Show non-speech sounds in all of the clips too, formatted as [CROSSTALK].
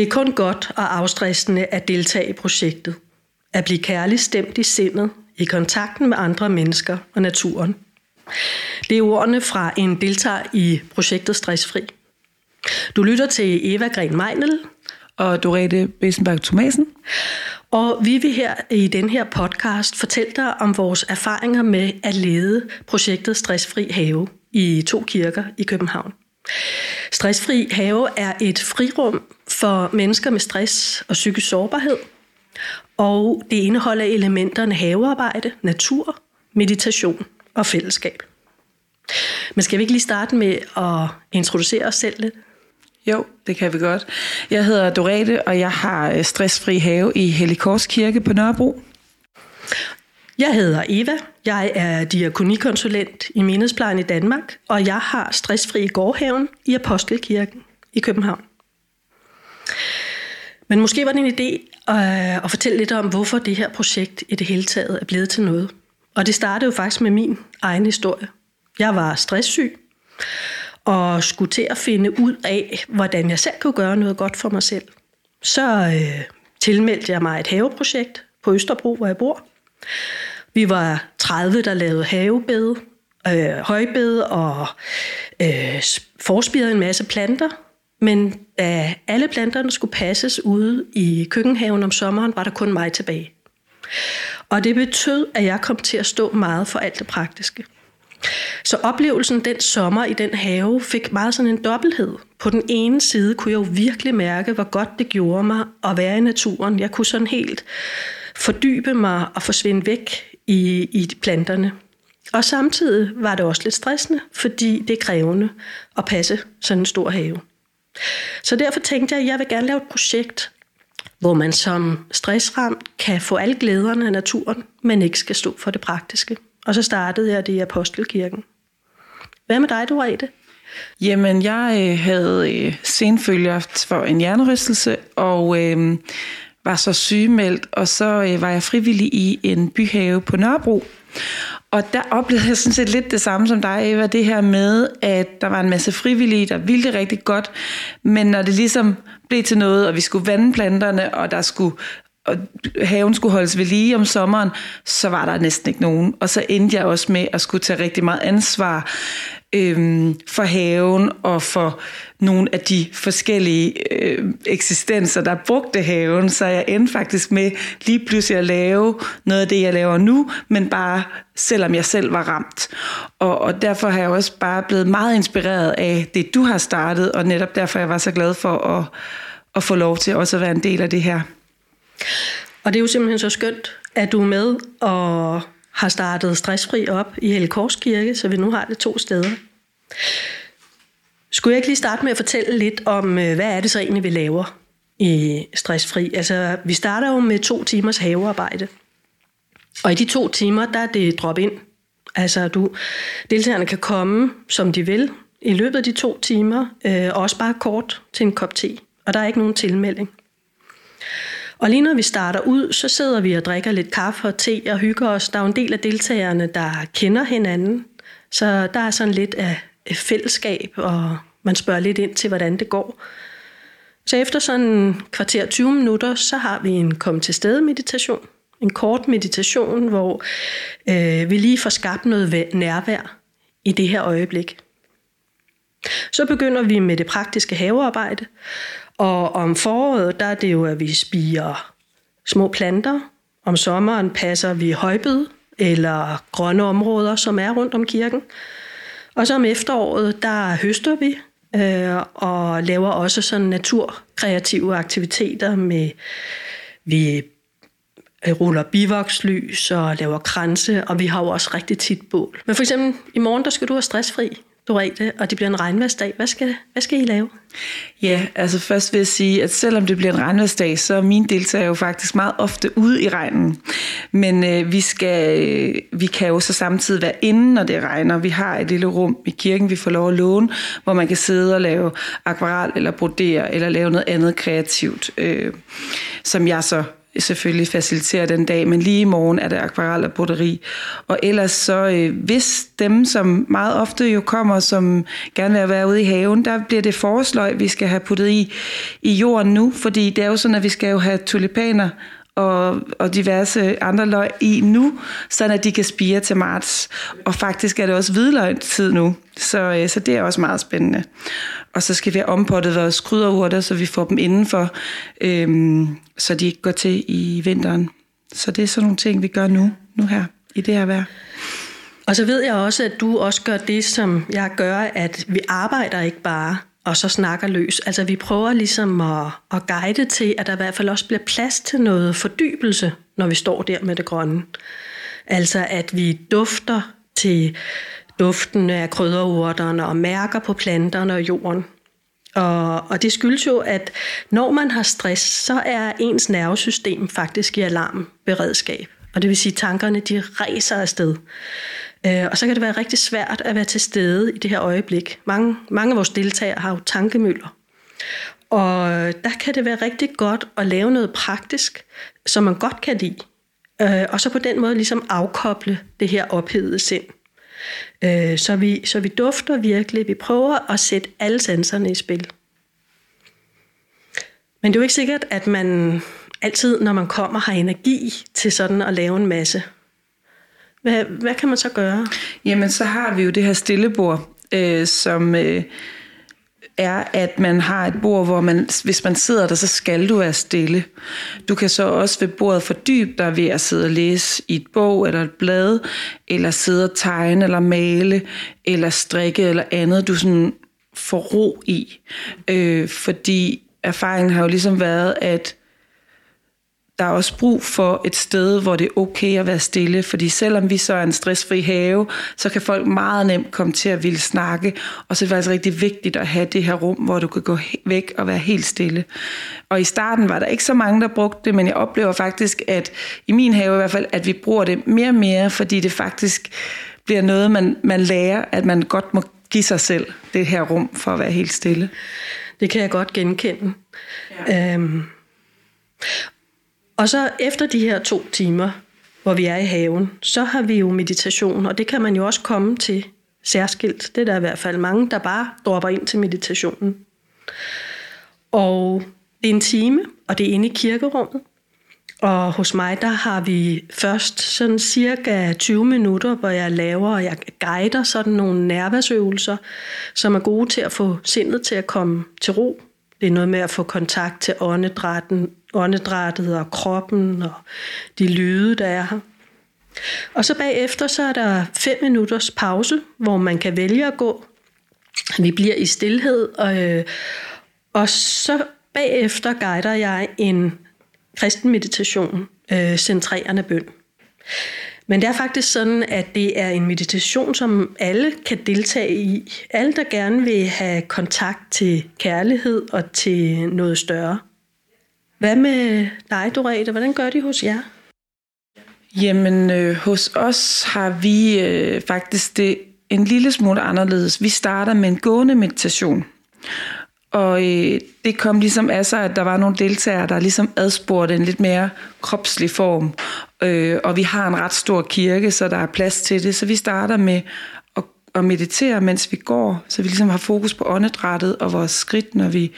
Det er kun godt og afstressende at deltage i projektet. At blive kærligt stemt i sindet, i kontakten med andre mennesker og naturen. Det er ordene fra en deltager i projektet Stressfri. Du lytter til Eva Gren Meinel og Dorete Besenberg Thomasen. Og vi vil her i den her podcast fortælle dig om vores erfaringer med at lede projektet Stressfri Have i to kirker i København. Stressfri Have er et frirum for mennesker med stress og psykisk sårbarhed, og det indeholder elementerne havearbejde, natur, meditation og fællesskab. Men skal vi ikke lige starte med at introducere os selv lidt? Jo, det kan vi godt. Jeg hedder Dorete, og jeg har øh, stressfri have i Helligkors Kirke på Nørrebro. Jeg hedder Eva. Jeg er diakonikonsulent i Mindesplejen i Danmark, og jeg har stressfri gårdhaven i Apostelkirken i København. Men måske var det en idé at, at fortælle lidt om, hvorfor det her projekt i det hele taget er blevet til noget. Og det startede jo faktisk med min egen historie. Jeg var stresssyg, og skulle til at finde ud af, hvordan jeg selv kunne gøre noget godt for mig selv. Så øh, tilmeldte jeg mig et haveprojekt på Østerbro, hvor jeg bor. Vi var 30, der lavede havebede, øh, højbede og øh, forspirede en masse planter. Men da alle planterne skulle passes ude i køkkenhaven om sommeren, var der kun mig tilbage. Og det betød, at jeg kom til at stå meget for alt det praktiske. Så oplevelsen den sommer i den have fik meget sådan en dobbelthed. På den ene side kunne jeg jo virkelig mærke, hvor godt det gjorde mig at være i naturen. Jeg kunne sådan helt fordybe mig og forsvinde væk i, i planterne. Og samtidig var det også lidt stressende, fordi det er krævende at passe sådan en stor have. Så derfor tænkte jeg, at jeg vil gerne lave et projekt, hvor man som stressramt kan få alle glæderne af naturen, men ikke skal stå for det praktiske. Og så startede jeg det i Apostelkirken. Hvad med dig, Dorete? Jamen, jeg øh, havde øh, senfølger for en hjernerystelse, og øh, var så sygemeldt, og så øh, var jeg frivillig i en byhave på Nørrebro. Og der oplevede jeg sådan set lidt det samme som dig, Eva, det her med, at der var en masse frivillige, der ville det rigtig godt, men når det ligesom blev til noget, og vi skulle vande planterne, og der skulle og haven skulle holdes ved lige om sommeren, så var der næsten ikke nogen. Og så endte jeg også med at skulle tage rigtig meget ansvar øh, for haven og for nogle af de forskellige øh, eksistenser, der brugte haven. Så jeg endte faktisk med lige pludselig at lave noget af det, jeg laver nu, men bare selvom jeg selv var ramt. Og, og derfor har jeg også bare blevet meget inspireret af det, du har startet, og netop derfor jeg var så glad for at, at få lov til også at være en del af det her. Og det er jo simpelthen så skønt, at du er med og har startet stressfri op i Helkors Kirke, så vi nu har det to steder. Skulle jeg ikke lige starte med at fortælle lidt om, øh, hvad er det så egentlig, vi laver i stressfri? Altså, vi starter jo med to timers havearbejde. Og i de to timer, der er det drop ind. Altså, du, deltagerne kan komme, som de vil, i løbet af de to timer, øh, også bare kort til en kop te. Og der er ikke nogen tilmelding. Og lige når vi starter ud, så sidder vi og drikker lidt kaffe og te og hygger os. Der er jo en del af deltagerne, der kender hinanden. Så der er sådan lidt af fællesskab, og man spørger lidt ind til, hvordan det går. Så efter sådan en kvarter 20 minutter, så har vi en kom til stede meditation. En kort meditation, hvor øh, vi lige får skabt noget nærvær i det her øjeblik. Så begynder vi med det praktiske havearbejde, og om foråret, der er det jo, at vi spiger små planter. Om sommeren passer vi højbed eller grønne områder, som er rundt om kirken. Og så om efteråret, der høster vi øh, og laver også sådan naturkreative aktiviteter med, vi øh, ruller bivokslys og laver kranse, og vi har jo også rigtig tit bål. Men for eksempel i morgen, der skal du have stressfri bredde, og det bliver en regnværsdag. Hvad skal, hvad skal I lave? Ja, altså først vil jeg sige, at selvom det bliver en regnværsdag, så er mine deltagere jo faktisk meget ofte ude i regnen. Men øh, vi, skal, øh, vi kan jo så samtidig være inde, når det regner. Vi har et lille rum i kirken, vi får lov at låne, hvor man kan sidde og lave akvarel eller brodere, eller lave noget andet kreativt, øh, som jeg så selvfølgelig facilitere den dag, men lige i morgen er det akvarel og broderi. Og ellers så, øh, hvis dem, som meget ofte jo kommer, som gerne vil være ude i haven, der bliver det foresløg, vi skal have puttet i, i jorden nu, fordi det er jo sådan, at vi skal jo have tulipaner og, og diverse andre løg i nu, så at de kan spire til marts. Og faktisk er det også hvidløgtid nu, så, øh, så det er også meget spændende. Og så skal vi have ompottet vores krydderurter, så vi får dem indenfor, øhm, så de ikke går til i vinteren. Så det er sådan nogle ting, vi gør nu, nu her, i det her vejr. Og så ved jeg også, at du også gør det, som jeg gør, at vi arbejder ikke bare og så snakker løs. Altså vi prøver ligesom at, at guide til, at der i hvert fald også bliver plads til noget fordybelse, når vi står der med det grønne. Altså at vi dufter til duften af krydderurterne og mærker på planterne og jorden. Og, og det skyldes jo, at når man har stress, så er ens nervesystem faktisk i alarmberedskab. Og det vil sige, at tankerne de ræser afsted. Øh, og så kan det være rigtig svært at være til stede i det her øjeblik. Mange, mange af vores deltagere har jo tankemøller. Og der kan det være rigtig godt at lave noget praktisk, som man godt kan lide. Øh, og så på den måde ligesom afkoble det her ophedede sind. Øh, så, vi, så vi dufter virkelig, vi prøver at sætte alle sanserne i spil. Men det er jo ikke sikkert, at man altid, når man kommer, har energi til sådan at lave en masse. Hvad, hvad kan man så gøre? Jamen, så har vi jo det her stillebord, øh, som øh, er, at man har et bord, hvor man, hvis man sidder der, så skal du være stille. Du kan så også ved bordet fordybe dig ved at sidde og læse i et bog eller et blad, eller sidde og tegne eller male, eller strikke eller andet, du sådan får ro i. Øh, fordi erfaringen har jo ligesom været, at der er også brug for et sted, hvor det er okay at være stille, fordi selvom vi så er en stressfri have, så kan folk meget nemt komme til at ville snakke, og så er det faktisk rigtig vigtigt at have det her rum, hvor du kan gå væk og være helt stille. Og i starten var der ikke så mange, der brugte det, men jeg oplever faktisk, at i min have i hvert fald, at vi bruger det mere og mere, fordi det faktisk bliver noget, man, man lærer, at man godt må give sig selv det her rum for at være helt stille. Det kan jeg godt genkende. Ja. Øhm, og så efter de her to timer, hvor vi er i haven, så har vi jo meditation, og det kan man jo også komme til særskilt. Det er der i hvert fald mange, der bare dropper ind til meditationen. Og det er en time, og det er inde i kirkerummet. Og hos mig, der har vi først sådan cirka 20 minutter, hvor jeg laver, og jeg guider sådan nogle nervesøvelser, som er gode til at få sindet til at komme til ro. Det er noget med at få kontakt til åndedrætten, åndedrættet og kroppen og de lyde, der er her. Og så bagefter så er der fem minutters pause, hvor man kan vælge at gå. Vi bliver i stillhed, og, øh, og så bagefter guider jeg en kristen meditation, øh, centrerende bøn. Men det er faktisk sådan, at det er en meditation, som alle kan deltage i. Alle, der gerne vil have kontakt til kærlighed og til noget større. Hvad med dig, Dorete? Hvordan gør de hos jer? Jamen, øh, hos os har vi øh, faktisk det en lille smule anderledes. Vi starter med en gående meditation. Og øh, det kom ligesom af sig, at der var nogle deltagere, der ligesom adspurgte en lidt mere kropslig form. Øh, og vi har en ret stor kirke, så der er plads til det. Så vi starter med at, at meditere, mens vi går. Så vi ligesom har fokus på åndedrættet og vores skridt, når vi,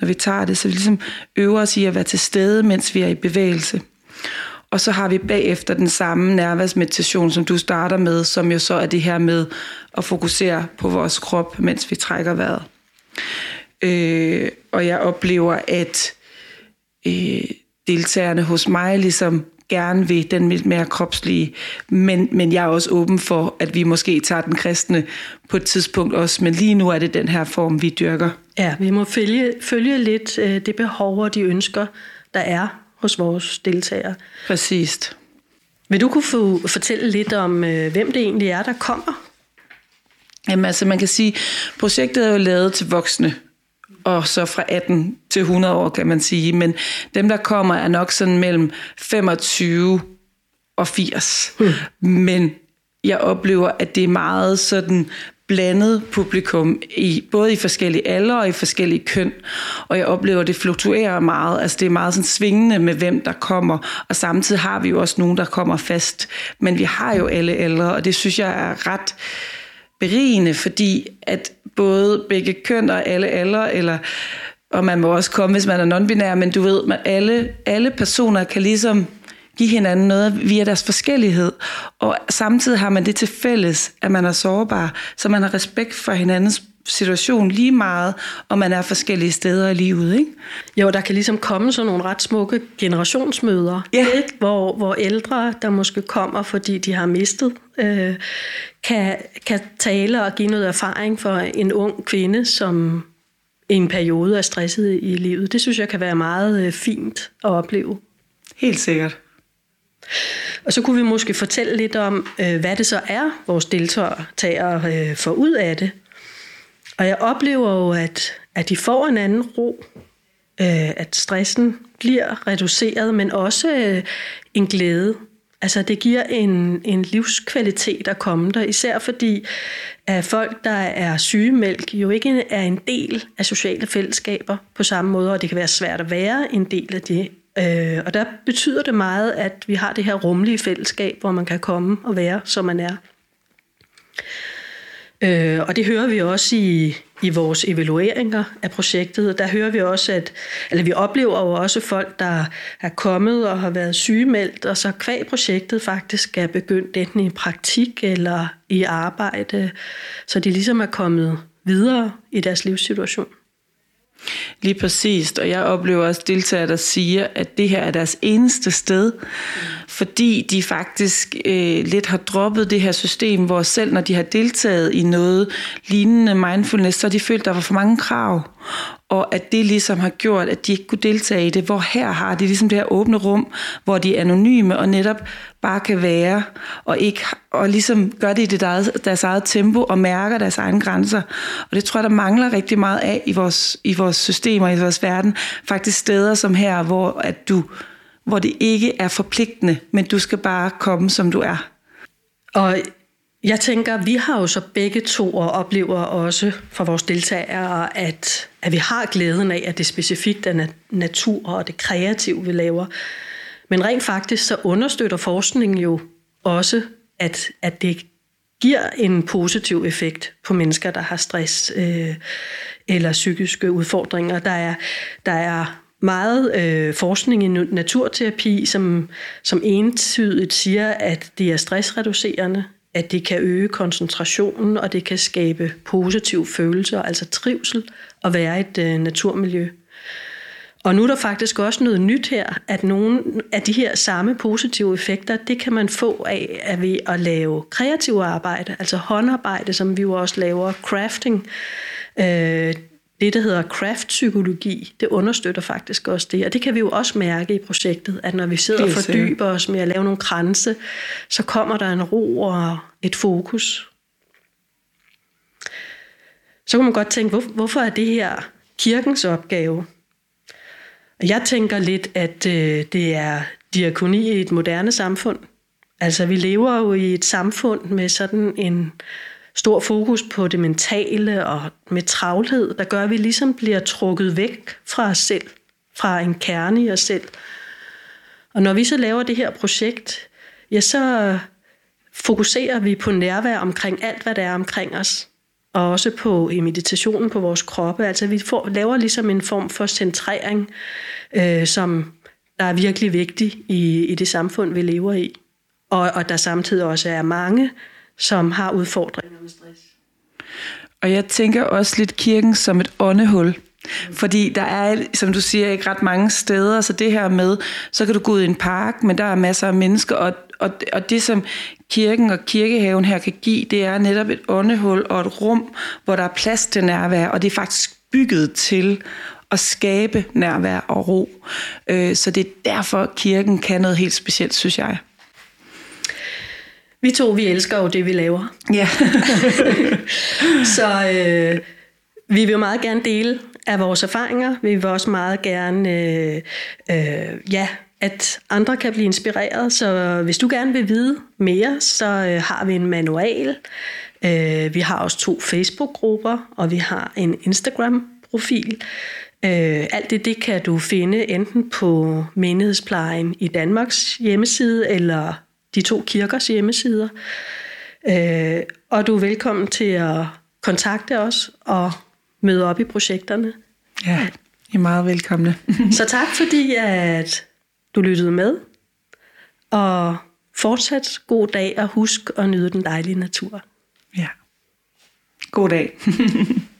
når vi tager det. Så vi ligesom øver os i at være til stede, mens vi er i bevægelse. Og så har vi bagefter den samme nærværsmeditation, som du starter med, som jo så er det her med at fokusere på vores krop, mens vi trækker vejret. Øh, og jeg oplever, at øh, deltagerne hos mig ligesom gerne vil den lidt mere kropslige, men, men jeg er også åben for, at vi måske tager den kristne på et tidspunkt også, men lige nu er det den her form, vi dyrker. Ja, vi må følge, følge lidt øh, det behov og de ønsker, der er hos vores deltagere. Præcist. Vil du kunne få, fortælle lidt om, øh, hvem det egentlig er, der kommer? Jamen altså, man kan sige, projektet er jo lavet til voksne, og så fra 18 til 100 år, kan man sige. Men dem, der kommer, er nok sådan mellem 25 og 80. Mm. Men jeg oplever, at det er meget sådan blandet publikum, i, både i forskellige alder og i forskellige køn. Og jeg oplever, at det fluktuerer meget. Altså det er meget sådan svingende med, hvem der kommer. Og samtidig har vi jo også nogen, der kommer fast. Men vi har jo alle aldre, og det synes jeg er ret berigende, fordi at både begge køn og alle aldre, eller og man må også komme, hvis man er non-binær, men du ved, at alle, alle personer kan ligesom give hinanden noget via deres forskellighed. Og samtidig har man det til fælles, at man er sårbar, så man har respekt for hinandens situation lige meget, og man er forskellige steder i livet, ikke? Jo, der kan ligesom komme sådan nogle ret smukke generationsmøder, ja. ikke? Hvor, hvor ældre, der måske kommer, fordi de har mistet, øh, kan, kan tale og give noget erfaring for en ung kvinde, som i en periode er stresset i livet. Det synes jeg kan være meget øh, fint at opleve. Helt sikkert. Og så kunne vi måske fortælle lidt om, øh, hvad det så er, vores deltagere øh, får ud af det. Og jeg oplever jo, at, at de får en anden ro, øh, at stressen bliver reduceret, men også øh, en glæde. Altså det giver en, en livskvalitet at komme der, især fordi at folk, der er sygemælk, jo ikke er en del af sociale fællesskaber på samme måde, og det kan være svært at være en del af det. Øh, og der betyder det meget, at vi har det her rumlige fællesskab, hvor man kan komme og være, som man er. Øh, og det hører vi også i, i vores evalueringer af projektet. Der hører vi også, at eller vi oplever jo også folk, der er kommet og har været sygemeldt, og så kvæg projektet faktisk er begyndt enten i praktik eller i arbejde, så de ligesom er kommet videre i deres livssituation. Lige præcist, og jeg oplever også deltagere, der siger, at det her er deres eneste sted, fordi de faktisk øh, lidt har droppet det her system, hvor selv når de har deltaget i noget lignende mindfulness, så har de følt, at der var for mange krav, og at det ligesom har gjort, at de ikke kunne deltage i det, hvor her har de ligesom det her åbne rum, hvor de er anonyme og netop bare kan være, og, ikke, og ligesom gør det i det deres, deres eget tempo og mærker deres egne grænser. Og det tror jeg, der mangler rigtig meget af i vores, i vores systemer, i vores verden. Faktisk steder som her, hvor, at du, hvor det ikke er forpligtende, men du skal bare komme, som du er. Og jeg tænker, vi har jo så begge to og oplever også fra vores deltagere, at, at vi har glæden af, at det specifikt er natur og det kreative, vi laver. Men rent faktisk så understøtter forskningen jo også, at, at det giver en positiv effekt på mennesker, der har stress øh, eller psykiske udfordringer. Der er, der er meget øh, forskning i naturterapi, som, som entydigt siger, at det er stressreducerende, at det kan øge koncentrationen, og det kan skabe positive følelser, altså trivsel, og være et øh, naturmiljø. Og nu er der faktisk også noget nyt her, at nogle af de her samme positive effekter, det kan man få af at ved at lave kreativ arbejde, altså håndarbejde, som vi jo også laver, crafting. Øh, det, der hedder craft-psykologi, det understøtter faktisk også det. Og det kan vi jo også mærke i projektet, at når vi sidder og fordyber os med at lave nogle kranse, så kommer der en ro og et fokus. Så kan man godt tænke, hvorfor er det her kirkens opgave? Jeg tænker lidt, at øh, det er diakoni i et moderne samfund. Altså, vi lever jo i et samfund med sådan en stor fokus på det mentale og med travlhed, der gør, at vi ligesom bliver trukket væk fra os selv, fra en kerne i os selv. Og når vi så laver det her projekt, ja, så fokuserer vi på nærvær omkring alt, hvad der er omkring os. Og også på i meditationen på vores kroppe. Altså vi får, laver ligesom en form for centrering, øh, som der er virkelig vigtig i, i det samfund, vi lever i. Og, og der samtidig også er mange, som har udfordringer med stress. Og jeg tænker også lidt kirken som et åndehul. Fordi der er, som du siger, ikke ret mange steder, så det her med, så kan du gå ud i en park, men der er masser af mennesker, og, og, og det som kirken og kirkehaven her kan give, det er netop et åndehul og et rum, hvor der er plads til nærvær, og det er faktisk bygget til at skabe nærvær og ro. Øh, så det er derfor, kirken kan noget helt specielt, synes jeg. Vi to, vi elsker jo det, vi laver. Ja. [LAUGHS] så øh, vi vil jo meget gerne dele af vores erfaringer. Vi vil også meget gerne, øh, øh, ja, at andre kan blive inspireret. Så hvis du gerne vil vide mere, så øh, har vi en manual, Øh, vi har også to Facebook-grupper, og vi har en Instagram-profil. Øh, alt det, det kan du finde enten på Menighedsplejen i Danmarks hjemmeside, eller de to kirkers hjemmesider. Øh, og du er velkommen til at kontakte os og møde op i projekterne. Ja, I er meget velkomne. [LAUGHS] Så tak fordi, at du lyttede med. Og fortsat god dag, og husk at nyde den dejlige natur. ja. God dag. [LAUGHS]